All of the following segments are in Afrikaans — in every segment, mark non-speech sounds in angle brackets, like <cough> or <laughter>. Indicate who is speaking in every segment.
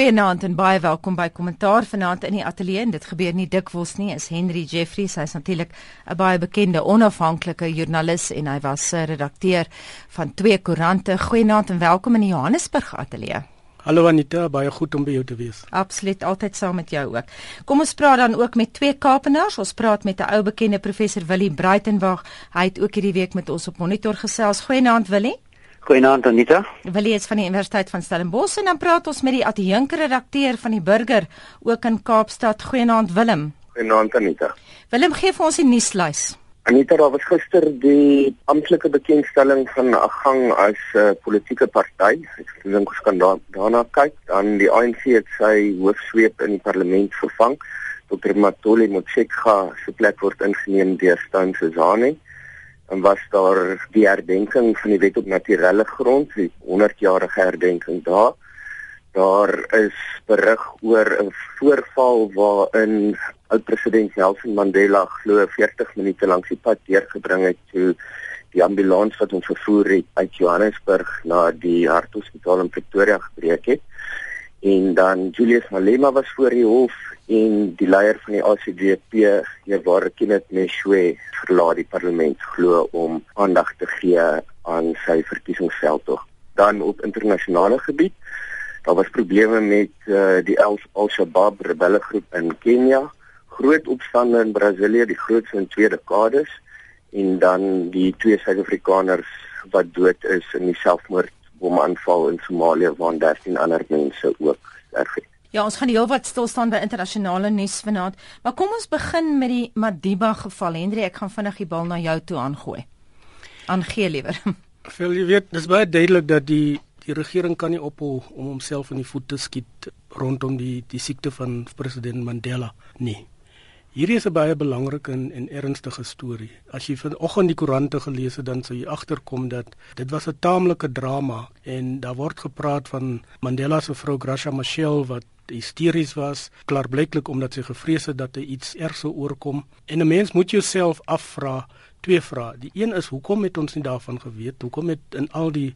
Speaker 1: Goeienaand en baie welkom by Kommentaar vanaand in die ateljee. Dit gebeur nie dikwels nie. Is Henry Jeffries, hy's natuurlik 'n baie bekende onafhanklike joernalis en hy was 'n redakteur van twee koerante. Goeienaand en welkom in die Johannesburg ateljee.
Speaker 2: Hallo Anita, baie goed om by jou te wees.
Speaker 1: Absoluut, altyd saam met jou ook. Kom ons praat dan ook met twee Kaapenaars. Ons praat met 'n ou bekende professor Willie Breitenberg. Hy het ook hierdie week met ons op monitor gesels. Goeienaand Willie.
Speaker 3: Goeienaand Anita.
Speaker 1: Willie is van die Universiteit van Stellenbosch en dan praat ons met die adjunkredakteur van die Burger ook in Kaapstad. Goeienaand Willem.
Speaker 4: Goeienaand Anita.
Speaker 1: Willem gee vir ons die nuuslys.
Speaker 4: Anita, daar was gister die amptelike bekendstelling van 'n gang as 'n uh, politieke party. Ek dink ons kan daar, daarna kyk. Dan die ANC het sy hoofsweep in die parlement vervang. Dr. Matoli Motshekga se plek word ingeneem deur Stan Sezane. En was daar die herdenking van die wet op natuurlike grond, die 100-jarige herdenking daar. Daar is berig oor 'n voorval waarin oud-president Nelson Mandela glo 40 minute lank die pad deurgebring het toe die ambulans wat hom vervoer het uit Johannesburg na die harthospitaal in Pretoria gebreek het. En dan Julius Malema was voor die hof en die leier van die ACDP, Heerware Kenneth Meshwe, verlaat die parlement glo om aandag te gee aan sy verkiesingsveldtog. Dan op internasionale gebied Daar was probleme met uh, die Al-Shabaab rebellegroep in Kenia groot opstande in Brasilië, die grootste in twee dekades en dan die twee Suid-Afrikaners wat dood is in die selfmoordbomaanval in Somalië waar 13 ander mense ook sterf het.
Speaker 1: Ja, ons gaan heelwat stil staan by internasionale nuus vanaand, maar kom ons begin met die Madiba geval. Hendrie, ek gaan vinnig die bal na jou toe aangooi. Aangee liewer. <laughs>
Speaker 2: Veel jy weet, dis baie duidelik dat die die regering kan nie ophou om homself in die voet te skiet rondom die die siekte van president Mandela nie. Hierdie is 'n baie belangrike en, en ernstige storie. As jy vanoggend die koerante gelees het, dan sou jy agterkom dat dit was 'n taamlike drama en daar word gepraat van Mandela se vrou Gracia Machel wat hysteries was, klaarblyklik omdat sy gevrees het dat hy iets erg sou oorkom. En 'n mens moet jouself afvra twee vrae. Die een is hoekom het ons nie daarvan geweet? Hoekom het in al die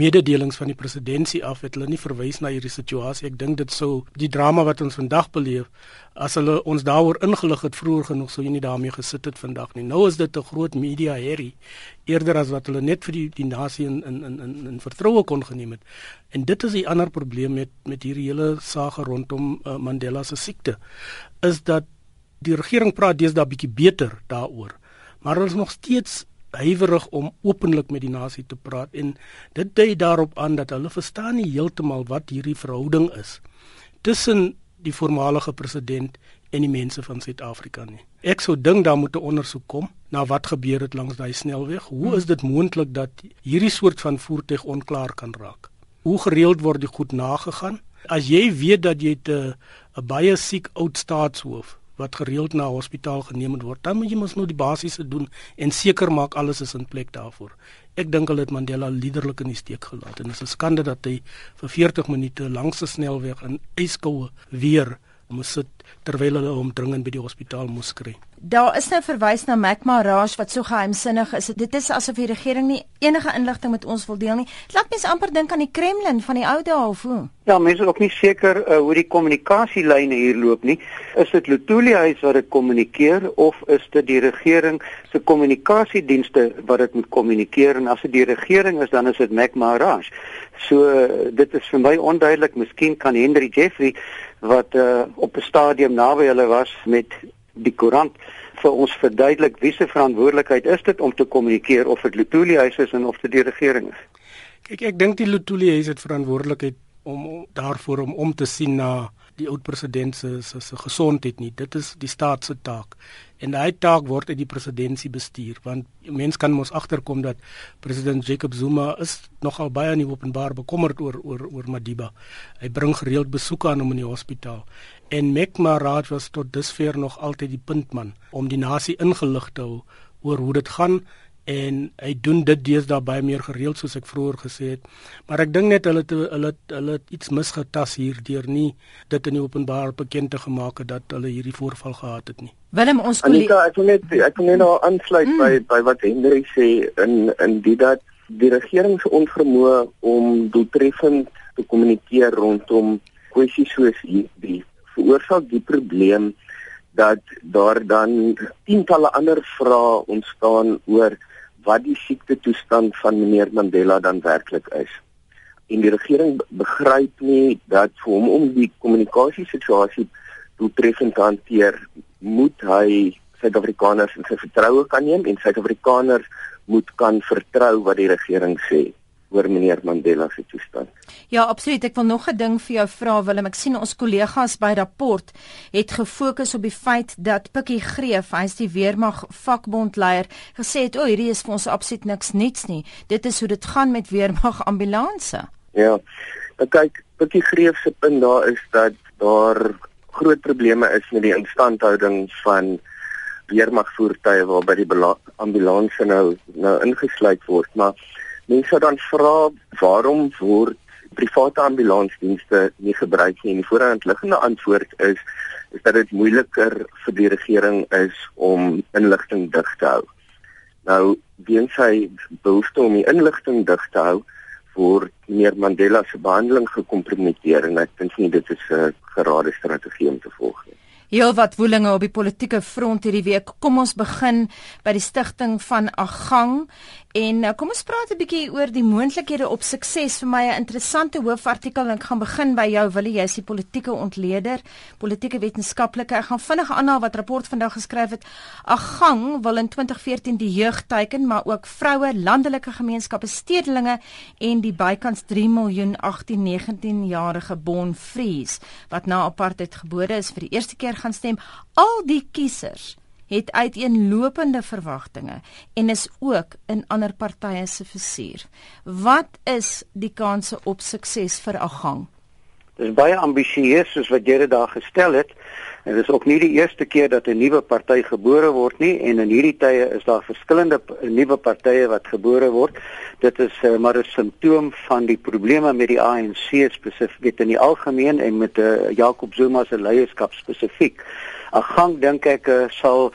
Speaker 2: mededelings van die presidentskap af het hulle nie verwys na hierdie situasie. Ek dink dit sou die drama wat ons vandag beleef as hulle ons daaroor ingelig het vroeër genoeg sou jy nie daarmee gesit het vandag nie. Nou is dit 'n groot media herrie eerder as wat hulle net vir die die nasie in in in in, in vertroue kon geneem het. En dit is 'n ander probleem met met hierdie hele saak rondom uh, Mandela se siekte is dat die regering praat deesdae bietjie beter daaroor. Maar hulle is nog steeds huiwerig om openlik met die nasie te praat en dit dui daarop aan dat hulle verstaan nie heeltemal wat hierdie verhouding is tussen die voormalige president en die mense van Suid-Afrika nie. Ek sou dink daar moet 'n ondersoek kom na wat gebeur het langs daai snelweg. Hoe is dit moontlik dat hierdie soort van voertuig onklaar kan raak? Hoe gereeld word die goed nagegaan? As jy weet dat jy 'n baie siek oud staatshoof wat gereeld na hospitaal geneem word, dan moet jy mos nou die basiese doen en seker maak alles is in plek daarvoor. Ek dink hulle het Mandela liderlik in die steek gelaat en dit is 'n skande dat hy vir 40 minute langs 'n snelweg in yskoue weer moes sit terwyl hulle hom dringend by die hospitaal moes kry.
Speaker 1: Daar is nou verwys na McMahon wat so geheimsinnig is. Dit is asof die regering nie enige inligting met ons wil deel nie. Dit laat mense amper dink aan die Kremlin van die ou dae of hoe.
Speaker 3: Ja, mense is ook nie seker uh, hoe die kommunikasielyne hier loop nie. Is dit Lutuli huis wat dit kommunikeer of is dit die regering se kommunikasiedienste wat dit moet kommunikeer en as dit die regering is dan is dit McMahon. So uh, dit is vir my onduidelik. Miskien kan Henry Jeffrey wat uh, op 'n stadium naby hulle was met die koerant vir ons verduidelik wie se verantwoordelikheid is dit om te kommunikeer of dit Lutuli huis is en of dit die regering is.
Speaker 2: Kyk, ek dink die Lutuli huis het verantwoordelikheid om, daarvoor om om te sien na die oud president se se, se gesondheid nie. Dit is die staat se taak. En daai taak word uit die presidentskap bestuur want mense kan mos agterkom dat president Jacob Zuma is nogal baie nie openbaar bekommerd oor oor oor Madiba. Hy bring gereeld besoeke aan hom in die hospitaal. En Mekmarad was tot dusver nog altyd die puntman om die nasie ingelig te hou oor hoe dit gaan en hy doen dit deesdae baie meer gereeld soos ek vroeër gesê het. Maar ek dink net hulle het, hulle hulle iets misgetas hier deur nie dit in die openbaar bekend te gemaak het dat hulle hierdie voorval gehad het nie.
Speaker 1: Willem ons
Speaker 4: Anita, ek wil net ek wil net nou aansluit mm. by by wat Hendrik sê in in die dat die regering se onvermoë om doeltreffend te kommunikeer rondom kwessies soos hierdie veroorsaak die probleem dat daar dan tientalle ander vrae ontstaan oor wat die siekte toestand van meneer Mandela dan werklik is. En die regering begryp nie dat vir hom om die kommunikasie situasie doeltreffend te hanteer, moet hy Suid-Afrikaners in sy vertroue kan neem en Suid-Afrikaners moet kan vertrou wat die regering sê oor meneer Mandela se toestand.
Speaker 1: Ja, absoluut. Ek wil nog 'n ding vir jou vra Willem. Ek sien ons kollegas by rapport het gefokus op die feit dat Pikkie Greef, hy's die weermag vakbondleier, gesê het o, oh, hierdie is vir ons absoluut niks niets nie. Dit is hoe dit gaan met weermag ambulanse.
Speaker 4: Ja. Nou kyk, Pikkie Greef se punt daar is dat daar groot probleme is met die instandhouding van weermagvoertuie waarby die ambulanse nou nou ingesluit word, maar mense dan vra waarom word private ambulansdienste nie gebruik nie en die voorhandliggende antwoord is is dat dit moeiliker vir die regering is om inligting dig te hou. Nou, weens hy behoefte om die inligting dig te hou vir meneer Mandela se behandeling gekompromiteer en ek dink nie dit is 'n gerade strategie om te volg nie.
Speaker 1: Heel wat woelinge op die politieke front hierdie week. Kom ons begin by die stigting van Agang en uh, kom ons praat 'n bietjie oor die moontlikhede op sukses vir my 'n interessante hoofartikel en ek gaan begin by jou Willie, jy's die politieke ontleder, politieke wetenskaplike. Ek gaan vinnig aanhaal wat rapport vandag geskryf het. Agang wil in 2014 die jeug teiken, maar ook vroue, landelike gemeenskappe, stedelinge en die bykans 3 miljoen 18-19 jarige bonfries wat na apartheid gebore is vir die eerste keer gaan stem. Al die kiesers het uiteenlopende verwagtinge en is ook in ander partye se versuur. Wat is die kanse op sukses vir Agang?
Speaker 3: Dit is baie ambisieus soos wat jy dit daar gestel het. En dit is ook nie die eerste keer dat 'n nuwe party gebore word nie en in hierdie tye is daar verskillende nuwe partye wat gebore word. Dit is uh, maar 'n simptoom van die probleme met die ANC spesifiek in die algemeen en met uh, Jacob Zuma se leierskap spesifiek. 'n Gang dink ek uh, sal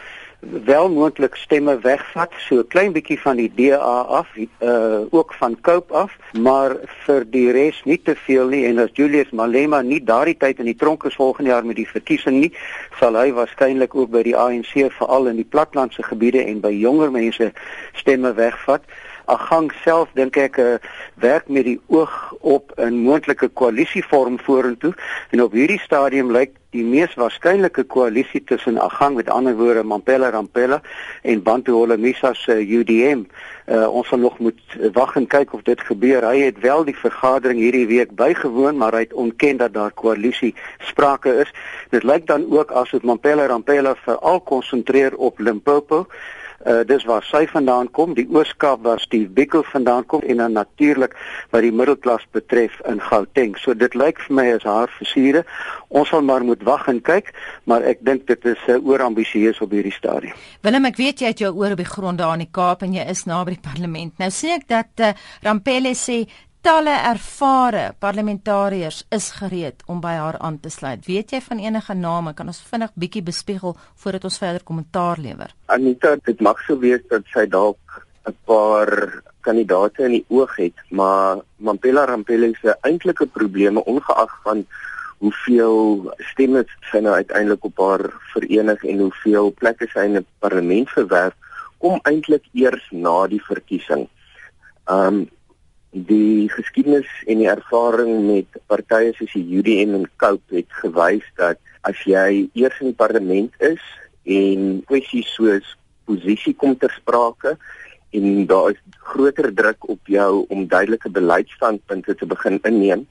Speaker 3: wel moontlik stemme wegvat so 'n klein bietjie van die DA af uh ook van Cope af maar vir die res nie te veel nie. En as Julius Malema nie daardie tyd in die tronk is volgende jaar met die verkiesing nie sal hy waarskynlik ook by die ANC veral in die platlandse gebiede en by jonger mense stemme wegvat Agang self dink ek uh, werk met die oog op 'n moontlike koalisievorm vorentoe en op hierdie stadium lyk die mees waarskynlike koalisie tussen Agang met ander woorde Mampela Rampela en Bantu Holomisa se UDM. Uh, ons sal nog moet wag en kyk of dit gebeur. Hy het wel die vergadering hierdie week bygewoon, maar hy het ontken dat daar koalisie sprake is. Dit lyk dan ook asof Mampela Rampela veral konsentreer op Limpopo. Uh dis waar sy vandaan kom, die Ooskaap waar Steve Biko vandaan kom en dan natuurlik wat die middelklas betref in Gauteng. So dit lyk vir my as haar versiere. Ons sal maar moet wag en kyk, maar ek dink dit is uh, oorambisieus op hierdie stadium.
Speaker 1: Willem, ek weet jy het jou oor op die grond daar in die Kaap en jy is naby die parlement. Nou sê ek dat uh, Rampelle sê talle ervare parlementariërs is gereed om by haar aan te sluit. Weet jy van enige name? Kan ons vinnig bietjie bespiegel voordat ons verder kommentaar lewer?
Speaker 4: Anita, dit mag sou wees dat sy dalk 'n paar kandidate in die oog het, maar Mampela Rampelli se eintlike probleme ongeag van hoeveel stemme sy nou uiteindelik op haar verenig en hoeveel plekke sy in die parlement verwerf, kom eintlik eers na die verkiesing. Um die geskiedenis en die ervaring met partye soos die UDM en COPE het gewys dat as jy eers in die parlement is en kwessies soos posisie kom ter sprake en daar is groter druk op jou om duidelike beleidsstandpunte te begin inneem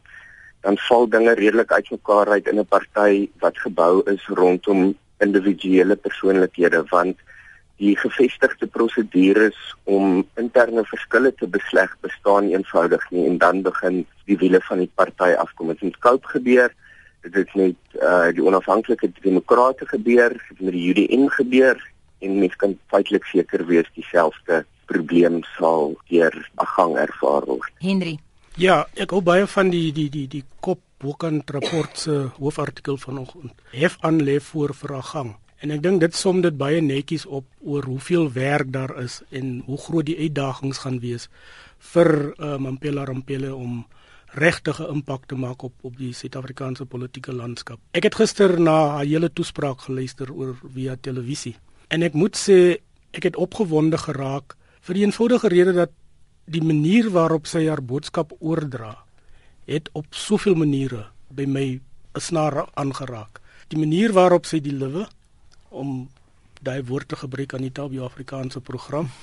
Speaker 4: dan val dinge redelik uitmekaar uit in 'n party wat gebou is rondom individuele persoonlikhede want die gevestigde prosedures om interne verskille te besleg bestaan eenvoudig nie en dan begin die wiele van die party afkom. Dit het koop gebeur. Dit het met uh die onafhanklike demokrate gebeur, met die UDN gebeur en mens kan feitelik seker wees dieselfde probleem sal deur 'n gang ervaar word.
Speaker 1: Henry.
Speaker 2: Ja, ek hou baie van die die die die kop Bokant rapport se hoofartikel vanoggend. Hef aan lê voor vir 'n gang. En ek dink dit som dit baie netjies op oor hoeveel werk daar is en hoe groot die uitdagings gaan wees vir uh, Mampela Rampele om regtige impak te maak op op die Suid-Afrikaanse politieke landskap. Ek het gister na haar hele toespraak geluister oor via televisie en ek moet sê ek het opgewonde geraak vir die eenvoudige rede dat die manier waarop sy haar boodskap oordra het op soveel maniere by my 'n snaar aangeraak. Die manier waarop sy die lewe om daai woord te gebruik aan die Tabi Afrikaanse program <laughs>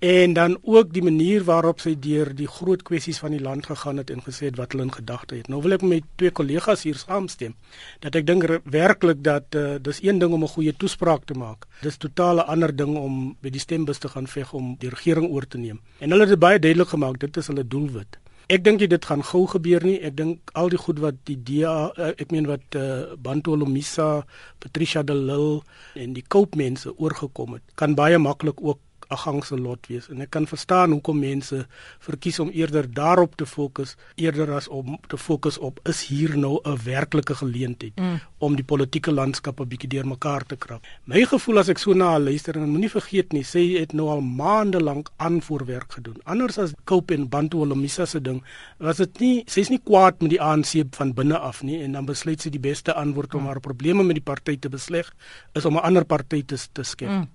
Speaker 2: en dan ook die manier waarop sy deur die groot kwessies van die land gegaan het en gesê het wat hulle in gedagte het. Nou wil ek met twee kollegas hier saamstem dat ek dink werklik dat uh, dis een ding om 'n goeie toespraak te maak. Dis totale ander ding om by die stembus te gaan veg om die regering oor te neem. En hulle het baie duidelik gemaak dit is hulle doelwit. Ek dink dit gaan gou gebeur nie. Ek dink al die goed wat die DA, uh, ek meen wat uh, Bantu Lomisa, Patricia de Lille en die koopmense oorgekom het, kan baie maklik ook 'n gangse lot wees en ek kan verstaan hoekom mense verkies om eerder daarop te fokus eerder as om te fokus op is hier nou 'n werklike geleentheid mm. om die politieke landskap 'n bietjie deurmekaar te krap. My gevoel as ek so na haar luister en moenie vergeet nie, sy het nou al maande lank aanvoerwerk gedoen. Anders as Cope en Bantu Olomisa se ding, was dit nie sy's nie kwaad met die ANC van binne af nie en dan besluit sy die beste antwoord om mm. haar probleme met die party te besleg is om 'n ander party te, te skep. Mm.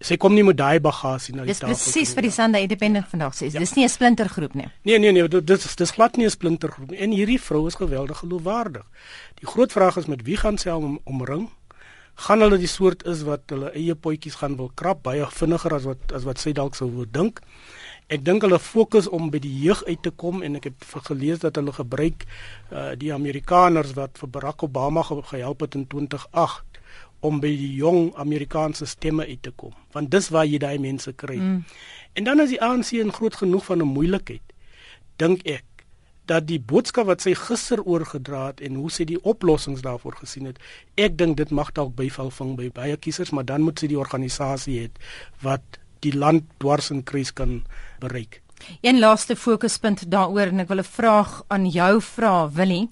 Speaker 2: Sy kom nie met daai bagasie na die
Speaker 1: tafel. Dis presies vir die Sunday Independent vandag sê. Ja. Dis nie 'n splintergroep nie.
Speaker 2: Nee nee nee, dit is dis glad nie 'n splintergroep nie. En hierdie vrou is geweldig geloofwaardig. Die groot vraag is met wie gaan sy om, omring? Gaan hulle die soort is wat hulle eie potjies gaan wil krap baie vinniger as wat as wat sy dalk sou wou dink? Ek dink hulle fokus om by die jeug uit te kom en ek het gelees dat hulle gebruik uh, die Amerikaners wat vir Barack Obama gehelp het in 2008 om by die jong Amerikaanse stemme uit te kom want dis waar jy daai mense kry. Mm. En dan as die ANC in groot genoeg van 'n moeilikheid dink ek dat die boodskap wat sy gister oorgedra het en hoe sy die oplossings daarvoor gesien het, ek dink dit mag dalk byval vang by baie kiesers, maar dan moet sy die organisasie hê wat die land dwars in kruis kan bereik.
Speaker 1: Een laaste fokuspunt daaroor en ek wil 'n vraag aan jou vra, Willie.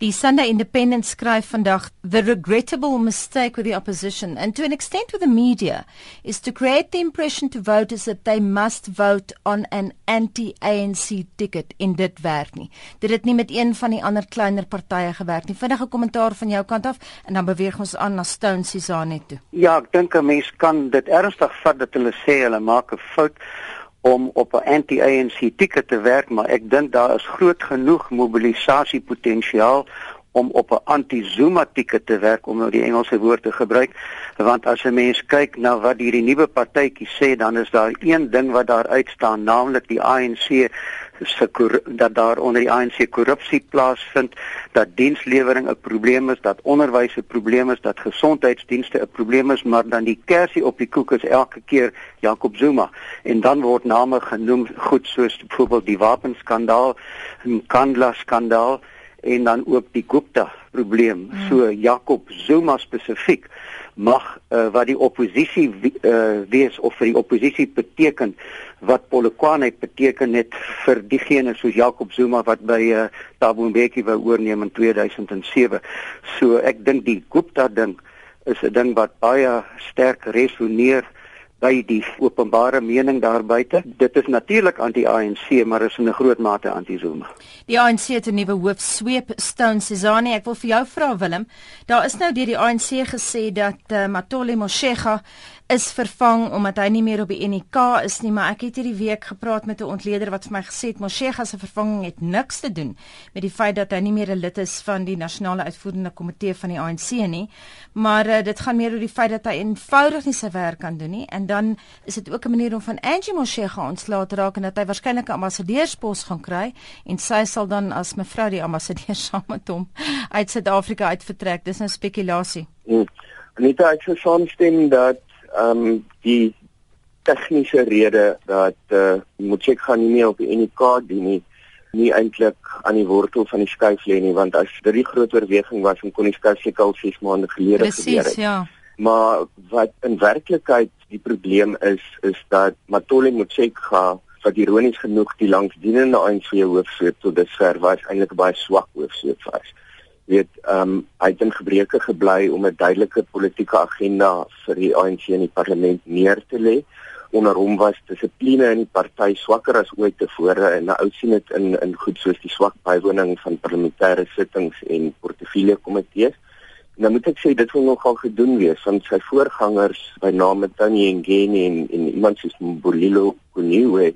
Speaker 1: Die Sunday Independent skryf vandag the regrettable mistake with the opposition and to an extent with the media is to create the impression to voters that they must vote on an anti-ANC ticket in dit werk nie. Dit het nie met een van die ander kleiner partye gewerk nie. Vinnige kommentaar van jou kant af en dan beweeg ons aan na Stone Sizane toe.
Speaker 3: Ja, ek dink 'n mens kan dit ernstig vat dat hulle sê hulle maak 'n fout om op 'n anti-ANC ticket te werk, maar ek dink daar is groot genoeg mobilisasiepotensiaal om op 'n anti-Zuma ticket te werk om nou die Engelse woord te gebruik want as 'n mens kyk na wat hierdie nuwe partytjie sê dan is daar een ding wat daar uitstaan naamlik die ANC se dat daar onder die ANC korrupsie plaasvind, dat dienslewering 'n probleem is, dat onderwys 'n probleem is, dat gesondheidsdienste 'n probleem is, maar dan die kersie op die koek is elke keer Jacob Zuma. En dan word name genoem goed soos byvoorbeeld die wapenskandaal, die Kandla skandaal en dan ook die Gupta probleem. Hmm. So Jacob Zuma spesifiek mag uh, wat die oppositie uh, wees of vir die oppositie beteken wat Polokwane beteken net vir diegene soos Jacob Zuma wat by uh, Thabo Mbeki wou oorneem in 2007. So ek dink die Gupta ding is 'n ding wat baie sterk resoneer by die openbare mening daar buite. Dit is natuurlik anti-ANC, maar is in 'n groot mate anti-Zuma.
Speaker 1: Die ANC het 'n nuwe hoof sweep, Stone Sizani. Ek wil vir jou vra Willem, daar is nou deur die ANC gesê dat uh, Matole Moshega is vervang omdat hy nie meer op die NK is nie, maar ek het hierdie week gepraat met 'n ontleder wat vir my gesê het Moshega se vervanging het niks te doen met die feit dat hy nie meer 'n lid is van die nasionale uitvoerende komitee van die ANC nie, maar uh, dit gaan meer oor die feit dat hy eenvoudig nie sy werk kan doen nie en dan is dit ook 'n manier om van Angie Moshega ontslae te raak en dat hy waarskynlik 'n ambassadeurspos gaan kry en sy sal dan as mevrou die ambassadeur <laughs> saam met hom uit Suid-Afrika uit vertrek. Dis nou spekulasie.
Speaker 4: Hmm. Anita, ek sou saamstem dat ehm um, die tegniese rede dat eh uh, Motshek gaan nie meer op die NK dien nie nie eintlik aan die wortel van die skuif lê nie want as dit die groot oorweging was om kon die skuif seker al 6 maande gelede gebeur het.
Speaker 1: Ja.
Speaker 4: Maar wat in werklikheid die probleem is is dat Matole Motshek gaan wat ironies genoeg die langsdienende ANC hoofsweep tot dusver was eintlik baie swak hoofsweep was weet ehm um, hy het in gebreke gebly om 'n duidelike politieke agenda vir die ANC in die parlement neer te lê onder hom was dissipline in die party swakker as ooit tevore en nou sien dit in in goed soos die swak bywoning van parlementêre sittings en portefeulje komitees. Nou moet ek sê dit wil nogal gedoen wees want sy voorgangers by name Tanya Ngeni en en iemand soos Bolilo Kuniwe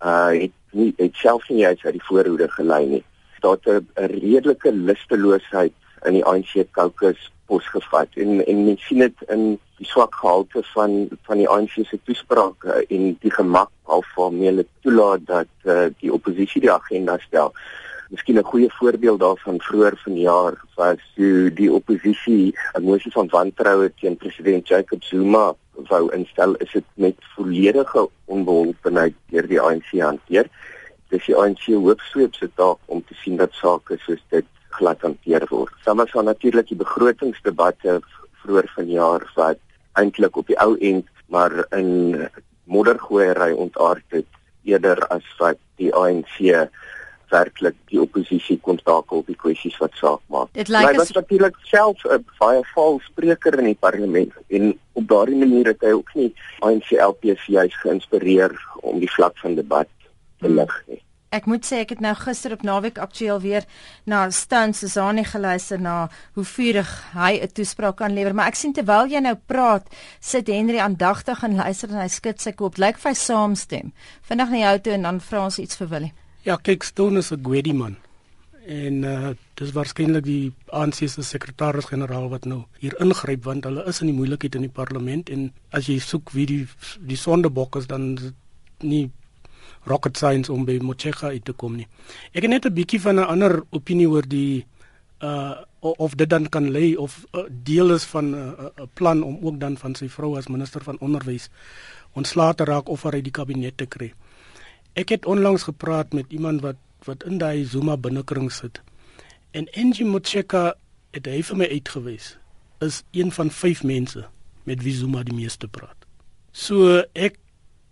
Speaker 4: uh het nie het self nie uit die voorhoede gelei nie. Daar 'n redelike lusteloosheid in die ANC caucus posgevat en en mens sien dit in die swak gehalte van van die ANC se toesprake en die gemak waarmee hulle toelaat dat uh, die oppositie die agenda stel. Miskien 'n goeie voorbeeld daarvan vroeër vanjaar was hoe die oppositie 'n mosie van wantroue teen president Jacob Zuma wou instel, is dit met volledige onbeholpenheid deur die ANC hanteer. Dis die ANC hoofsweep se taak om te sien dat sake soos dit glad hanteer word. Dan was daar natuurlik die begrotingsdebatte vroeër vanjaar wat eintlik op die ou end maar in moddergooiery ontaard het eerder as wat die ANC werklik die oppositie kon takel op die kwessies wat saak maak.
Speaker 1: Dit lyk like
Speaker 4: as natuurlik self 'n baie vals spreker in die parlement en op daardie manier het hy ook nie ANC LPC juis geïnspireer om die vlak van debat te lig nie.
Speaker 1: Ek moet sê ek het nou gister op naweek aktueel weer na Stan Sesani geluister na hoe vurig hy 'n toespraak kan lewer, maar ek sien terwyl jy nou praat, sit Henry aandagtig en luister en hy skud sy kop. Lyk vir hy saamstem. Vinnig na jou toe en dan vra ons iets vir Willie.
Speaker 2: Ja, kyk, Stone is 'n gwedi man. En uh dis waarskynlik die ANC se sekretaris-generaal wat nou hier ingryp want hulle is in die moeilikheid in die parlement en as jy soek wie die die sondebok is dan nie rocket science om by Mochega uit te kom nie. Ek het net 'n bietjie van 'n ander opinie oor die uh of dit dan kan lê of uh, deel is van 'n uh, uh, plan om ook dan van sy vrou as minister van onderwys ontslae te raak of uit die kabinet te kry. Ek het onlangs gepraat met iemand wat wat in daai Zuma binnekring sit. En Angie Mocheka het hy vir my uitgewys is een van vyf mense met wie Zuma die meeste praat. So ek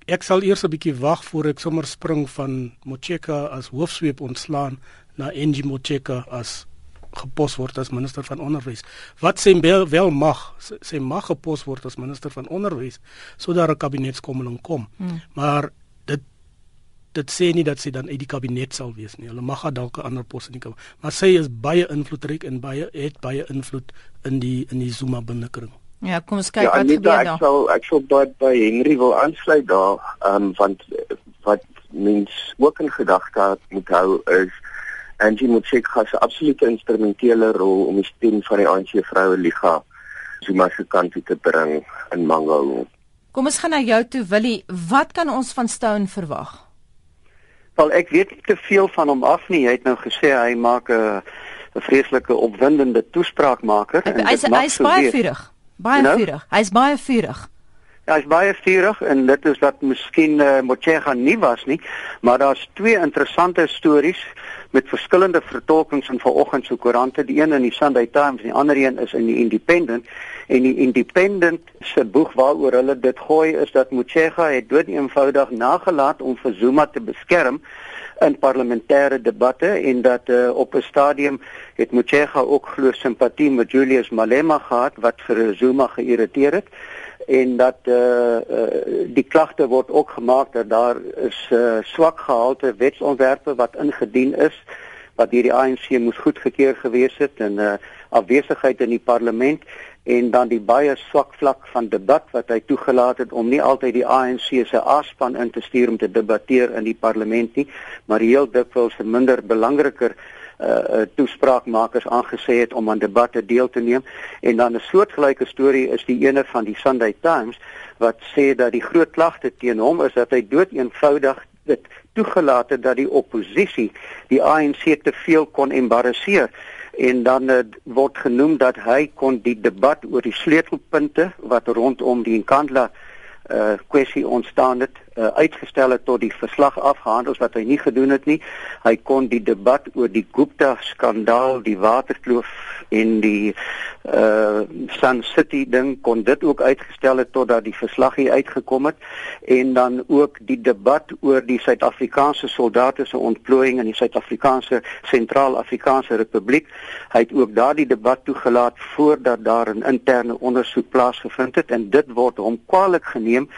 Speaker 2: ek sal eers 'n bietjie wag voor ek sommer spring van Mocheka as hoofsweep ontslaan na Angie Mocheka as gepos word as minister van onderwys. Wat sê wel, wel mag sê mag gepos word as minister van onderwys sodat 'n kabinetskomming kom. Hmm. Maar dit dit sê nie dat sy dan uit die kabinet sal wees nie. Hulle mag dalk 'n ander pos in die kabinet. Maar sy is baie invloedryk en baie het baie invloed in die in die Zuma binnekring.
Speaker 1: Ja, kom ons kyk ja, wat gebeur daar.
Speaker 4: Ek sal ek sal by by Henry wil aansluit daar, ehm um, want wat mens ook in gedagte moet hou is Angie Motshekga se absolute instrumentele rol om die stem van die ANC vroue liga Zuma se kant te bring in Mangaung.
Speaker 1: Kom ons gaan na jou toe Willie, wat kan ons van Stone verwag?
Speaker 3: Wel ek weet nie te veel van hom af nie. Hy het nou gesê hy maak 'n 'n vreeslike opwindende toespraakmaker
Speaker 1: en hy is baie vurig. Baie you know? vurig. Hy's baie vurig.
Speaker 3: Ja, hy's baie vurig en dit is wat miskien uh, Mochega nie was nie, maar daar's twee interessante stories met verskillende vertolkings in vanoggend se koerante. Die een in die Sunday Times en die ander een is in die Independent. En die Independent se boek waaroor hulle dit gooi is dat Mochega het dood eenvoudig nagelaat om vir Zuma te beskerm in parlementêre debatte en dat uh, op 'n stadium het Mochega ook glo simpatie met Julius Malema gehad wat vir Zuma geïrriteer het. En dat uh, uh, die klagte word ook gemaak dat daar is uh, swak gehalte wetsontwerpe wat ingedien is wat deur die ANC moes goedgekeur gewees het en uh, afwesigheid in die parlement en dan die baie swak vlak van debat wat hy toegelaat het om nie altyd die ANC se aaspan in te stuur om te debatteer in die parlement nie, maar heel dikwels minder belangriker uh toespraakmakers aangesê het om aan debatte deel te neem. En dan 'n soortgelyke storie is die ene van die Sunday Times wat sê dat die groot klagte teen hom is dat hy dood eenvoudig dit toegelaat het dat die oppositie die ANC te veel kon embarrasseer en dan uh, word genoem dat hy kon die debat oor die sleutelpunte wat rondom die Nkandla uh kwessie ontstaan het uh, uitgestel het tot die verslag afgehandel wat hy nie gedoen het nie. Hy kon die debat oor die Gupta skandaal, die waterkloof en die uh Sun City ding kon dit ook uitgestel het totdat die verslag hier uitgekom het en dan ook die debat oor die Suid-Afrikaanse soldate se ontplooiing in die Suid-Afrikaanse Sentraal-Afrikaanse Republiek. Hy het ook daardie debat toegelaat voordat daar 'n interne ondersoek plaasgevind het en dit word hom kwaliek geneem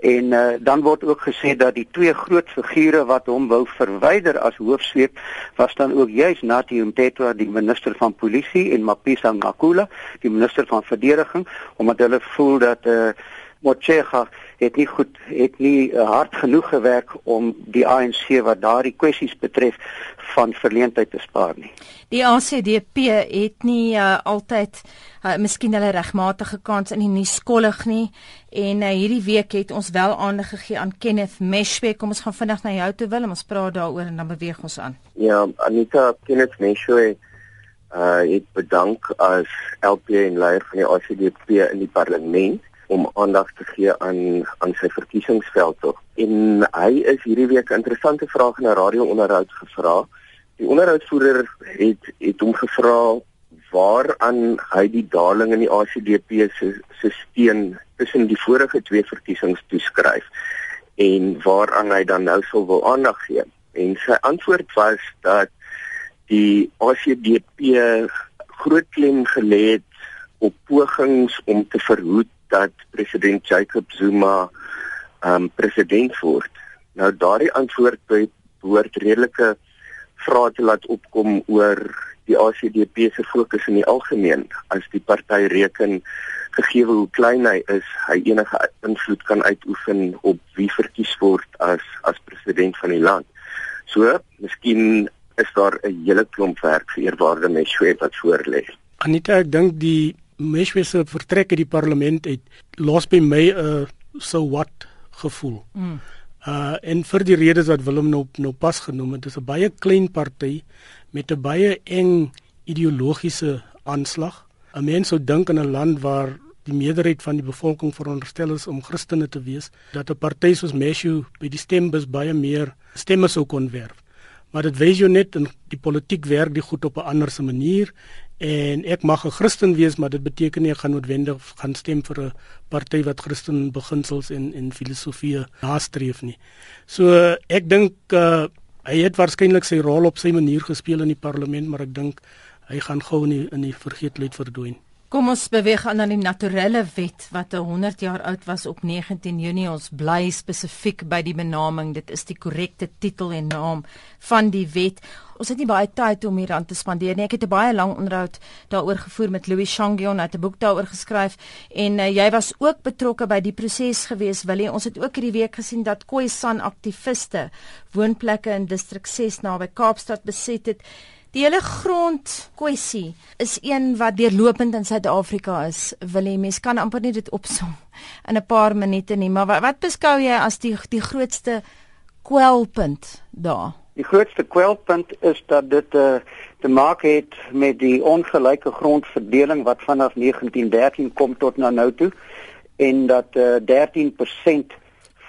Speaker 3: en uh, dan word ook gesê dat die twee groot figure wat hom wou verwyder as hoofsweep was dan ook juis Nathi Mthethwa die minister van polisie en Mapisa Ngakula die minister van verdediging omdat hulle voel dat uh, Motshega het nie goed het nie uh, hard genoeg gewerk om die ANC wat daardie kwessies betref van verleentheid te spaar nie.
Speaker 1: Die ACDP het nie uh, altyd uh, miskien hulle regmatige kans in die nuuskollig nie en uh, hierdie week het ons wel aandag gegee aan Kenneth Meshwe. Kom ons gaan vinnig na jou toe wil en ons praat daaroor en dan beweeg ons aan.
Speaker 4: Ja, Anita Kenneth Meshwe uh ek bedank as LP en leier van die ACDP in die parlement om aandag te gee aan aan sy verkiesingsveld tog. En hy is hierdie week 'n interessante vraag in 'n radio-onderhoud gevra. Die onderhoudvoerder het het hom gevra waaraan hy die daling in die ACDP se se steun tussen die vorige twee verkiesings toeskryf en waaraan hy dan nou sou wil aandag gee. En sy antwoord was dat die ACDP groot klem gelê het op pogings om te verhoed dat president Jacob Zuma um president word. Nou daardie antwoord behoort redelike vrae te laat opkom oor die ACDP se fokus in die algemeen as die party reken gegee hoe klein hy is, hy enige invloed kan uitoefen op wie verkies word as as president van die land. So, miskien is daar 'n hele klomp werk vir eerwaarde Meshwe wat voor lê.
Speaker 2: Anita, ek dink die Meshwe se vertrek uit die parlement het los by my 'n uh, so what gevoel. Mm. Uh en vir die redes wat Willem nou nou pas genoem het, dis 'n baie klein party met 'n baie eng ideologiese aanslag. 'n Mens sou dink in 'n land waar die meerderheid van die bevolking veronderstel is om Christene te wees, dat 'n party soos Meshwe by die stembus baie meer stemme sou kon werf maar dit wys jou net in die politiek werk die goed op 'n ander se manier en ek mag 'n Christen wees maar dit beteken nie ek gaan noodwendig gaan stem vir 'n party wat Christen beginsels en en filosofie nastreef nie. So ek dink uh, hy het waarskynlik sy rol op sy manier gespeel in die parlement maar ek dink hy gaan gou in die, in die vergeetlikheid verdwyn.
Speaker 1: Kom ons beweeg aan na die naturelle wet wat 100 jaar oud was op 19 Junie. Ons bly spesifiek by die benaming. Dit is die korrekte titel en naam van die wet. Ons het nie baie tyd om hier aan te spandeer nie. Ek het 'n baie lang onderhoud daaroor gevoer met Louis Shangion, het 'n boek daaroor geskryf en uh, jy was ook betrokke by die proses gewees, Willie. Ons het ook hierdie week gesien dat Khoisan aktiviste woonplekke in distrik 6 naby Kaapstad beset het. Die hele grondkwessie is een wat deurlopend in Suid-Afrika is. Wil jy mens kan amper nie dit opsom in 'n paar minute nie, maar wat, wat beskou jy as die die grootste kwelpunt daar?
Speaker 3: Die grootste kwelpunt is dat dit uh, te maak het met die ongelyke grondverdeling wat vanaf 1913 kom tot na nou toe en dat uh, eh, 13%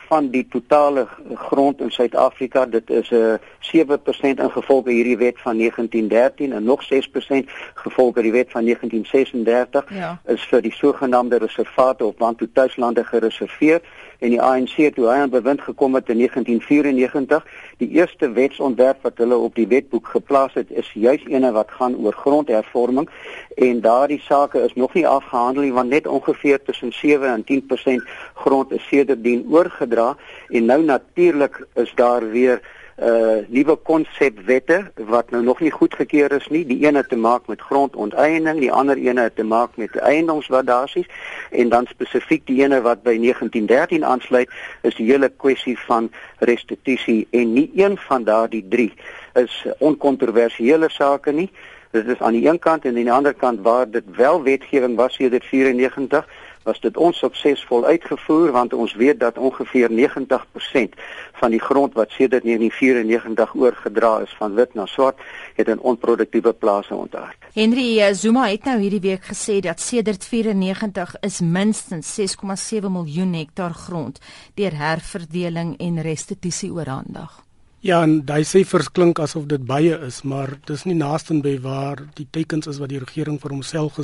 Speaker 3: van die totale grond in Suid-Afrika. Dit is 'n uh, 7% ingevolge hierdie wet van 1913 en nog 6% gevolge die wet van 1936 ja. is vir die sogenaamde reservate of bantu tuislande gereserveer en die ANC toe hy aan bewind gekom het in 1994 die eerste wetsontwerp wat hulle op die wetboek geplaas het is juis eene wat gaan oor grondhervorming. En daardie sake is nog nie afgehandel nie want net ongeveer tussen 7 en 10% grond is sedertdien oorgedra. En nou natuurlik is daar weer uh nuwe konsepwette wat nou nog nie goedgekeur is nie. Die ene te maak met grondonteiening, die ander ene te maak met eiendomswaardasies en dan spesifiek die ene wat by 1913 aansluit is die hele kwessie van restituisie en nie een van daardie drie is onkontroversiële sake nie. Dit is aan die een kant en aan die ander kant waar dit wel wetgewing was sedert 94 was dit onsuksesvol uitgevoer want ons weet dat ongeveer 90% van die grond wat sedert 1994 oorgedra is van wit na swart het in onproduktiewe plase ontaard.
Speaker 1: Henry eh, Zuma het nou hierdie week gesê dat sedert 94 is minstens 6,7 miljoen hektaar grond deur herverdeling en restituisie oorhandig.
Speaker 2: Ja, en daai syfers klink asof dit baie is, maar dis nie naaste by waar die teikens is wat die regering vir homself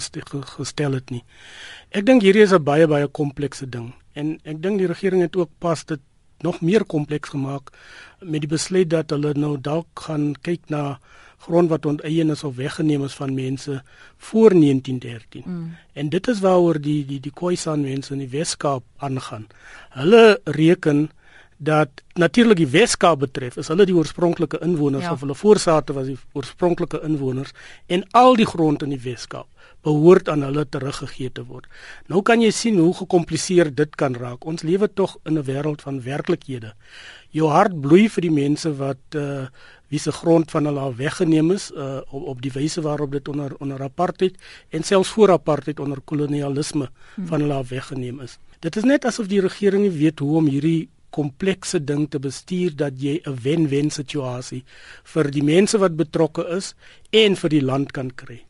Speaker 2: gestel het nie. Ek dink hierdie is 'n baie baie komplekse ding en ek dink die regering het ook pas dit nog meer kompleks gemaak met die besluit dat hulle nou dalk gaan kyk na grond wat onteien is of weggeneem is van mense voor 1913. Mm. En dit is waaroor die die die Khoisan mense in die Weskaap aangaan. Hulle reken dat natuurlik die Weskaap betref, is hulle die oorspronklike inwoners ja. of hulle voorsate was die oorspronklike inwoners en al die grond in die Weskaap behoort aan hulle teruggegee te word. Nou kan jy sien hoe gekompliseerd dit kan raak. Ons lewe tog in 'n wêreld van werklikhede. Jou hart bloei vir die mense wat uh wie se grond van hulle al weggeneem is uh op, op die wyse waarop dit onder onder apartheid en selfs voor apartheid onder kolonialisme hmm. van hulle al weggeneem is. Dit is net asof die regering nie weet hoe om hierdie komplekse ding te bestuur dat jy 'n wen-wen situasie vir die mense wat betrokke is en vir die land kan kry.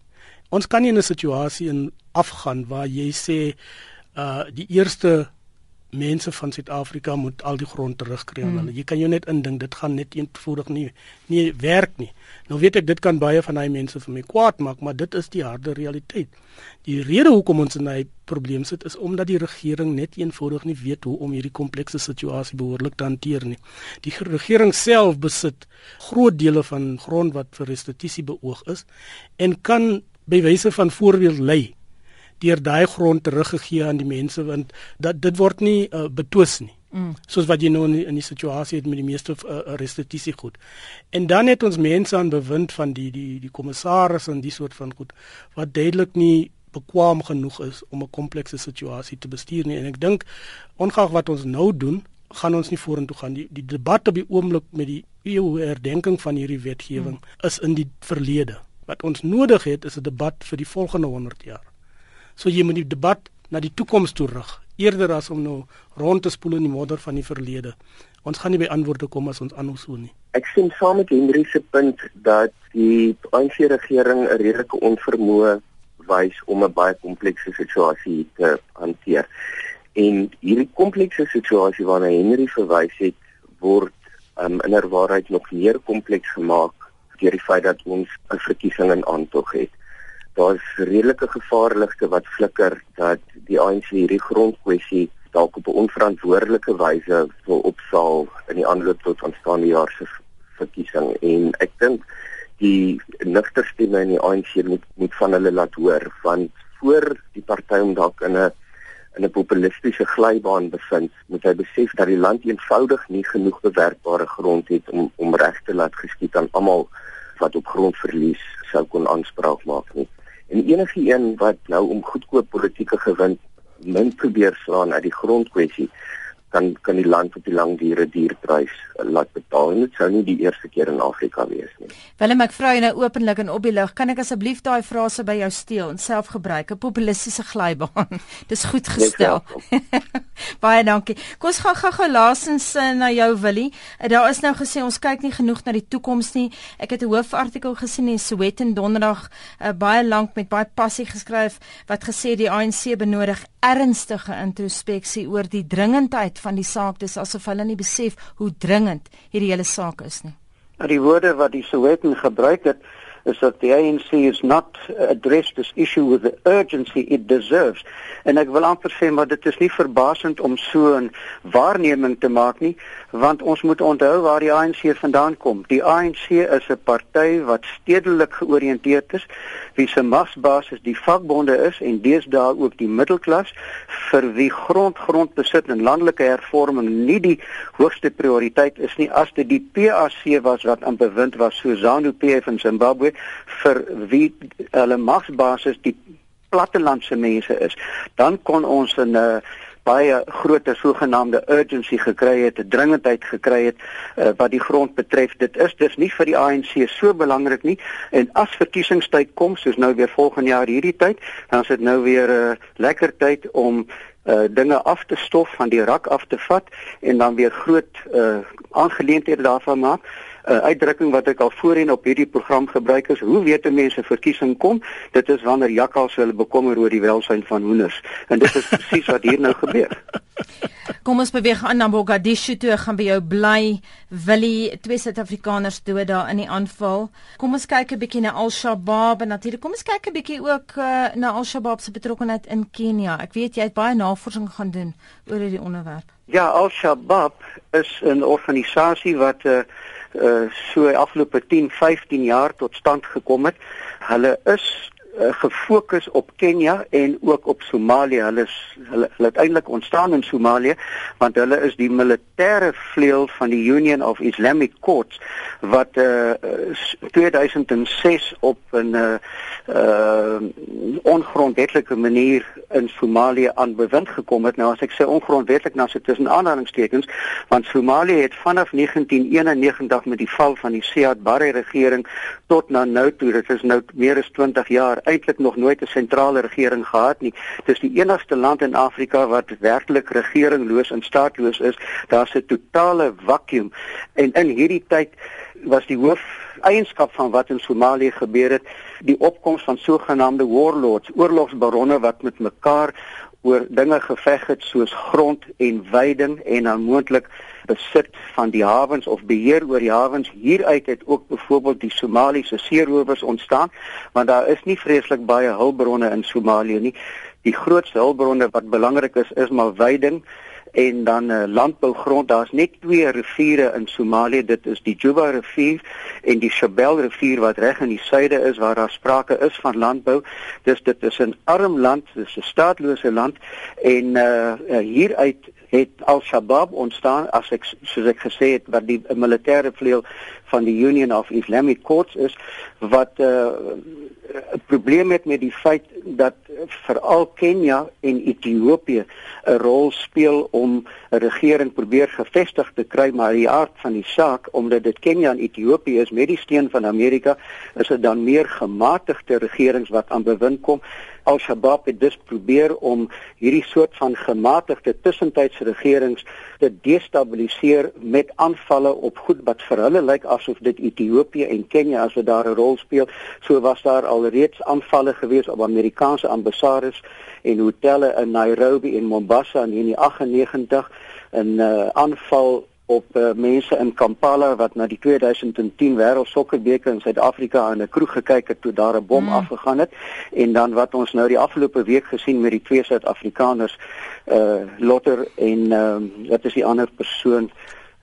Speaker 2: Ons kan nie in 'n situasie in afgaan waar jy sê uh die eerste mense van Suid-Afrika moet al die grond terugkry aan hmm. hulle. Jy kan jou net indink dit gaan net eenvoudig nie nie werk nie. Nou weet ek dit kan baie van daai mense vir my kwaad maak, maar dit is die harde realiteit. Die rede hoekom ons in 'n probleem sit is omdat die regering net eenvoudig nie weet hoe om hierdie komplekse situasie behoorlik te hanteer nie. Die regering self besit groot dele van grond wat vir restituisie beoog is en kan by wyse van voorbeeld lei deur daai grond teruggegee aan die mense want dat dit word nie uh, betwis nie. Mm. Soos wat jy nou in die, in die situasie het met die meeste uh, restituisie goed. En dan het ons mense aan bewind van die die die kommissaris en die soort van goed wat duidelik nie bekwam genoeg is om 'n komplekse situasie te bestuur nie en ek dink ongeag wat ons nou doen gaan ons nie vorentoe gaan die die debat op die oomblik met die eeu herdenking van hierdie wetgewing mm. is in die verlede wat ons nodig het is 'n debat vir die volgende 100 jaar So jy moet die debat na die toekoms toe rig eerder as om nou rond te spoel in die modder van die verlede. Ons gaan nie by antwoorde kom as ons aanhou so nie.
Speaker 4: Ek sien saam met Henry se punt dat die ANC regering 'n redelike onvermoë wys om 'n baie komplekse situasie te hanteer. En hierdie komplekse situasie waarna Henry verwys het, word um, inderwaarheid nog meer kompleks gemaak deur die feit dat ons 'n verkiesing in aantog het daar's redelike gevaarligte wat flikker dat die ANC hierdie grondkwessie dalk op 'n onverantwoordelike wyse wil opsaal in die aanloop tot aanstaande jaar se verkiesing. En ek dink die nugter stemme in die ANC moet moet van hulle laat hoor want voor die party om dalk in 'n in 'n populistiese glybaan bevind moet hy besef dat die land eenvoudig nie genoeg bewerkbare grond het om om reg te laat geskied aan almal wat op grondverlies sou kon aanspraak maak nie En enige een wat nou om goedkoop politieke gewin min probeer slaan uit die grondkwessie kan kan die land op die lang dure dierprys laat betaal en dit sou nie die eerste keer in Afrika wees nie.
Speaker 1: Willem ek vra jou nou openlik en op die lig, kan ek asseblief daai frase by jou steel en self gebruik 'n populistiese glybaan. <laughs> Dis goed gestel. <laughs> Baie dankie. Kom ons gaan gou-gou laasens uh, na jou Willie. Uh, daar is nou gesê ons kyk nie genoeg na die toekoms nie. Ek het 'n hoofartikel gesien in Sowetan donderdag uh, baie lank met baie passie geskryf wat gesê die ANC benodig ernstige introspeksie oor die dringendheid van die saak. Dis asof hulle nie besef hoe dringend hierdie hele saak is nie.
Speaker 3: Nou die woorde wat die Sowetan gebruik het is that the ANC is not addressed this issue with the urgency it deserves. En ek wil amper sê maar dit is nie verbasend om so 'n waarneming te maak nie, want ons moet onthou waar die ANC vandaan kom. Die ANC is 'n party wat stedelik georiënteerd is, wie se magsbasis die vakbonde is en deesdae ook die middelklas vir wie grond grondbesit en landelike hervorming nie die hoogste prioriteit is nie as dit die PAC was wat aan bewind was so ZANU-PF in Zimbabwe vir wie hulle magsbasis die plattelandse mense is, dan kon ons 'n uh, baie groot sogenaamde urgency gekry het, 'n dringendheid gekry het uh, wat die grond betref. Dit is dus nie vir die ANC so belangrik nie en as verkiesingstyd kom, soos nou weer volgende jaar hierdie tyd, dan is dit nou weer 'n uh, lekker tyd om uh dinge af te stof van die rak af te vat en dan weer groot uh aangeleenthede daarvan maak. 'n uh, uitdrukking wat ek al voorheen op hierdie program gebruik is, hoe weet mense verkiesing kom? Dit is wanneer jakkals hulle bekommer oor die welsyn van hoenders. En dit is presies wat hier nou gebeur.
Speaker 1: Kom ons beweeg aan na Mogadishu toe. Ek gaan by jou bly. Willie, twee Suid-Afrikaners dood daar in die aanval. Kom ons kyk 'n bietjie na Al-Shabaab en natuurlik kom ons kyk 'n bietjie ook uh, na Al-Shabaab se betrokkeheid in Kenia. Ek weet jy het baie navorsing gaan doen oor hierdie onderwerp.
Speaker 3: Ja, Al-Shabaab is 'n organisasie wat uh, uh so afgelope 10, 15 jaar tot stand gekom het. Hulle is uh, gefokus op Kenia en ook op Somalië. Hulle is hulle, hulle het eintlik ontstaan in Somalië want hulle is die militêre vleuel van die Union of Islamic Courts wat uh, eh, 2006 op 'n uh, uh, ongrondwetlike manier in Somalië aan bewind gekom het. Nou as ek sê ongrondwetlik nou sit tussen aanhalingstekens want Somalië het vanaf 1991 met die val van die Siad Barre regering tot na nou toe, dit is nou meer as 20 jaar eintlik nog nooit 'n sentrale regering gehad nie. Dis die enigste land in Afrika wat werklik regeringloos en staatloos is. Daar's 'n totale vakuum en in hierdie tyd was die hoof eienskap van wat in Somalië gebeur het, die opkoms van sogenaamde warlords, oorlogsbaronne wat met mekaar oor dinge geveg het soos grond en weiding en dan moontlik besit van die hawens of beheer oor die hawens. Hieruit het ook byvoorbeeld die Somaliese seerowers ontstaan want daar is nie vreeslik baie hulpbronne in Somalië nie. Die grootste hulpbronne wat belangrik is is maar weiding en dan uh, landbougrond. Daar's net twee riviere in Somalië. Dit is die Juba rivier en die Shabelle rivier wat reg in die suide is waar daar sprake is van landbou. Dis dit is 'n arm land dis 'n staatlose land. En uh, uh hieruit het Al-Shabaab ontstaan as ek soos ek gesê het wat die militêre vleuel van die Union of Islamic Courts is wat 'n probleem het met die feit dat veral Kenia en Ethiopië 'n rol speel om 'n regering probeer gevestig te kry maar die aard van die saak omdat dit Kenia en Ethiopië is met die steun van Amerika is dit dan meer gematigde regerings wat aan bewind kom Al-Shabaab het dus probeer om hierdie soort van gematigde tussentydse regerings te destabiliseer met aanvalle op goed wat vir hulle lyk asof dit Ethiopië en Kenia as wat daar 'n rol speel. So was daar alreeds aanvalle gewees op Amerikaanse ambassades en hotelle in Nairobi en Mombasa in 1998 'n uh, aanval op uh, mense in Kampala wat na die 2010 wêreldsokkerbeker in Suid-Afrika aan 'n kroeg gekyk het toe daar 'n bom mm. afgegaan het en dan wat ons nou die afgelope week gesien met die twee Suid-Afrikaners uh Lotter en ehm uh, wat is die ander persoon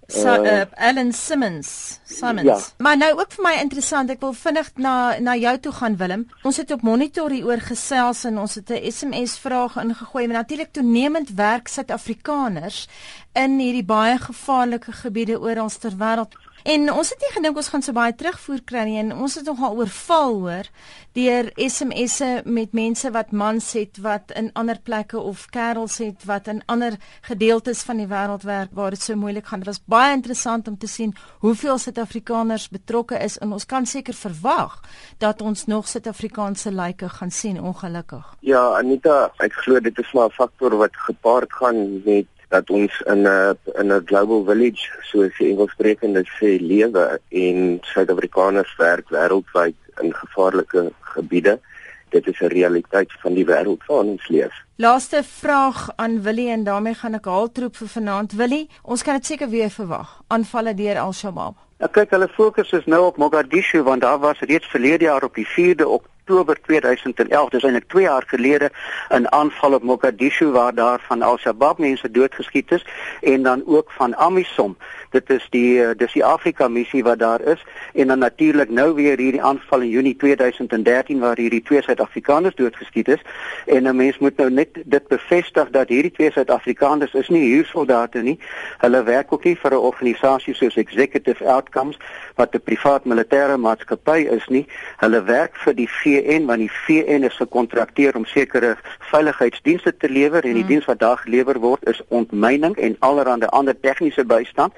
Speaker 1: So uh, Alan Simmons, Simmons. Ja. Maar nou ook vir my interessant, ek wil vinnig na na jou toe gaan Willem. Ons het op monitor hier oor gesels en ons het 'n SMS vraag ingegooi, maar natuurlik toenemend werk Suid-Afrikaners in hierdie baie gevaarlike gebiede oor ons ter wêreld. En ons het nie gedink ons gaan so baie terugvoer kry nie en ons het nogal oorval hoor deur SMS'e met mense wat mans het wat in ander plekke of kerels het wat in ander gedeeltes van die wêreld werk waar dit so moeilik gaan. Dit was baie interessant om te sien hoeveel Suid-Afrikaners betrokke is en ons kan seker verwag dat ons nog Suid-Afrikaanse lyke gaan sien ongelukkig.
Speaker 4: Ja, Anita, ek glo dit is maar 'n faktor wat gepaard gaan met dat ons in 'n in 'n global village soos die Engelssprekende sê lewe en Suid-Afrikaners werk wêreldwyd in gevaarlike gebiede. Dit is 'n realiteit van die wêreld waarin ons leef.
Speaker 1: Laaste vraag aan Willie en daarmee gaan ek haltroep vir vanaand. Willie, ons kan dit seker weer verwag. Aanvalle deur Al-Shabaab.
Speaker 3: Ja, kyk, hulle fokus is nou op Mogadishu want daar was reeds verlede jaar op die 4de Oktober 2011, dis eintlik 2 jaar gelede, 'n aanval op Mogadishu waar daar van Al-Shabaab mense doodgeskiet is en dan ook van AMISOM. Dit is die eh, dis die Afrika missie wat daar is en dan natuurlik nou weer hierdie aanval in Junie 2013 waar hierdie twee Suid-Afrikaners doodgeskiet is en 'n mens moet nou net dit bevestig dat hierdie twee Suid-Afrikaners is nie huursoldate nie. Hulle werk ook nie vir 'n organisasie soos Executive Outcomes wat 'n privaat militêre maatskappy is nie. Hulle werk vir die VN want die VN is gekontrakteer om sekere veiligheidsdienste te lewer en die hmm. diens wat daar gelewer word is ontmyning en allerlei ander tegniese bystand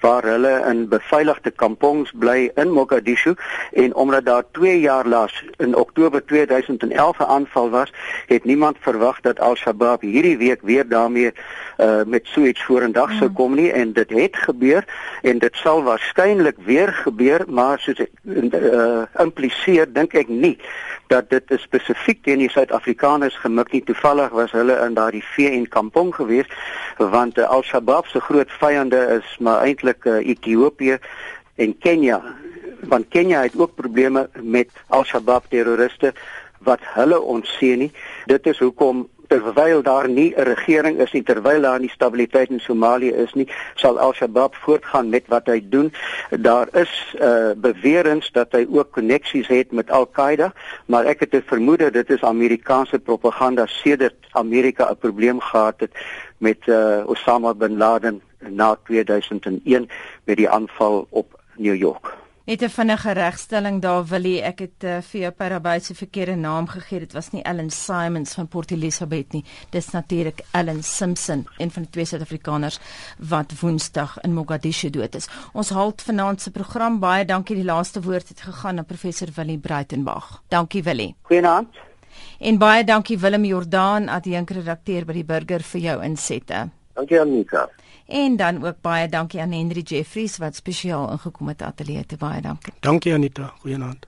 Speaker 3: waar hulle in beveiligde kampongs bly in Mogadishu en omdat daar 2 jaar laas in Oktober 2011 'n aanval was, het niemand verwag dat Al-Shabaab hierdie week weer daarmee uh, met so iets vorendag sou hmm. kom nie en dit het gebeur en dit sal waarskynlik weer gebeur maar soos uh, impliseer dink ek nie dat dit spesifiek teen die Suid-Afrikaners gemik nie. Toevallig was hulle in daardie VN kampong geweest want uh, Al-Shabaab se groot vyande is maar eintlik uh, Ethiopië en Kenia. Want Kenia het ook probleme met Al-Shabaab terroriste wat hulle ontseen nie. Dit is hoekom terwyl daar nie 'n regering is nie terwyl daar nie stabiliteit in Somalië is nie sal Al-Shabaab voortgaan met wat hy doen. Daar is uh, beweringe dat hy ook koneksies het met Al-Qaeda maar ek het 'n vermoede dit is Amerikaanse propaganda sedert Amerika 'n probleem gehad het met uh, Osama bin Laden na 2001 met die aanval op New York
Speaker 1: Net 'n vinnige regstelling daar wil jy ek het uh, vir jou Parabai se verkeerde naam gegee. Dit was nie Ellen Simons van Port Elizabeth nie. Dis natuurlik Ellen Simpson, een van die twee Suid-Afrikaners wat Woensdag in Mogadishu dood is. Ons halt vanaand se program. Baie dankie. Die laaste woord het gegaan aan professor Willie Breitenberg. Dankie Willie.
Speaker 3: Goeienaand.
Speaker 1: En baie dankie Willem Jordaan, adjunkredakteur by die Burger vir jou insette.
Speaker 4: Dankie Anika.
Speaker 1: En dan ook baie dankie aan Henry Jeffries wat spesiaal ingekom het ateljee te baie dankie.
Speaker 2: Dankie Anita, goeienaand.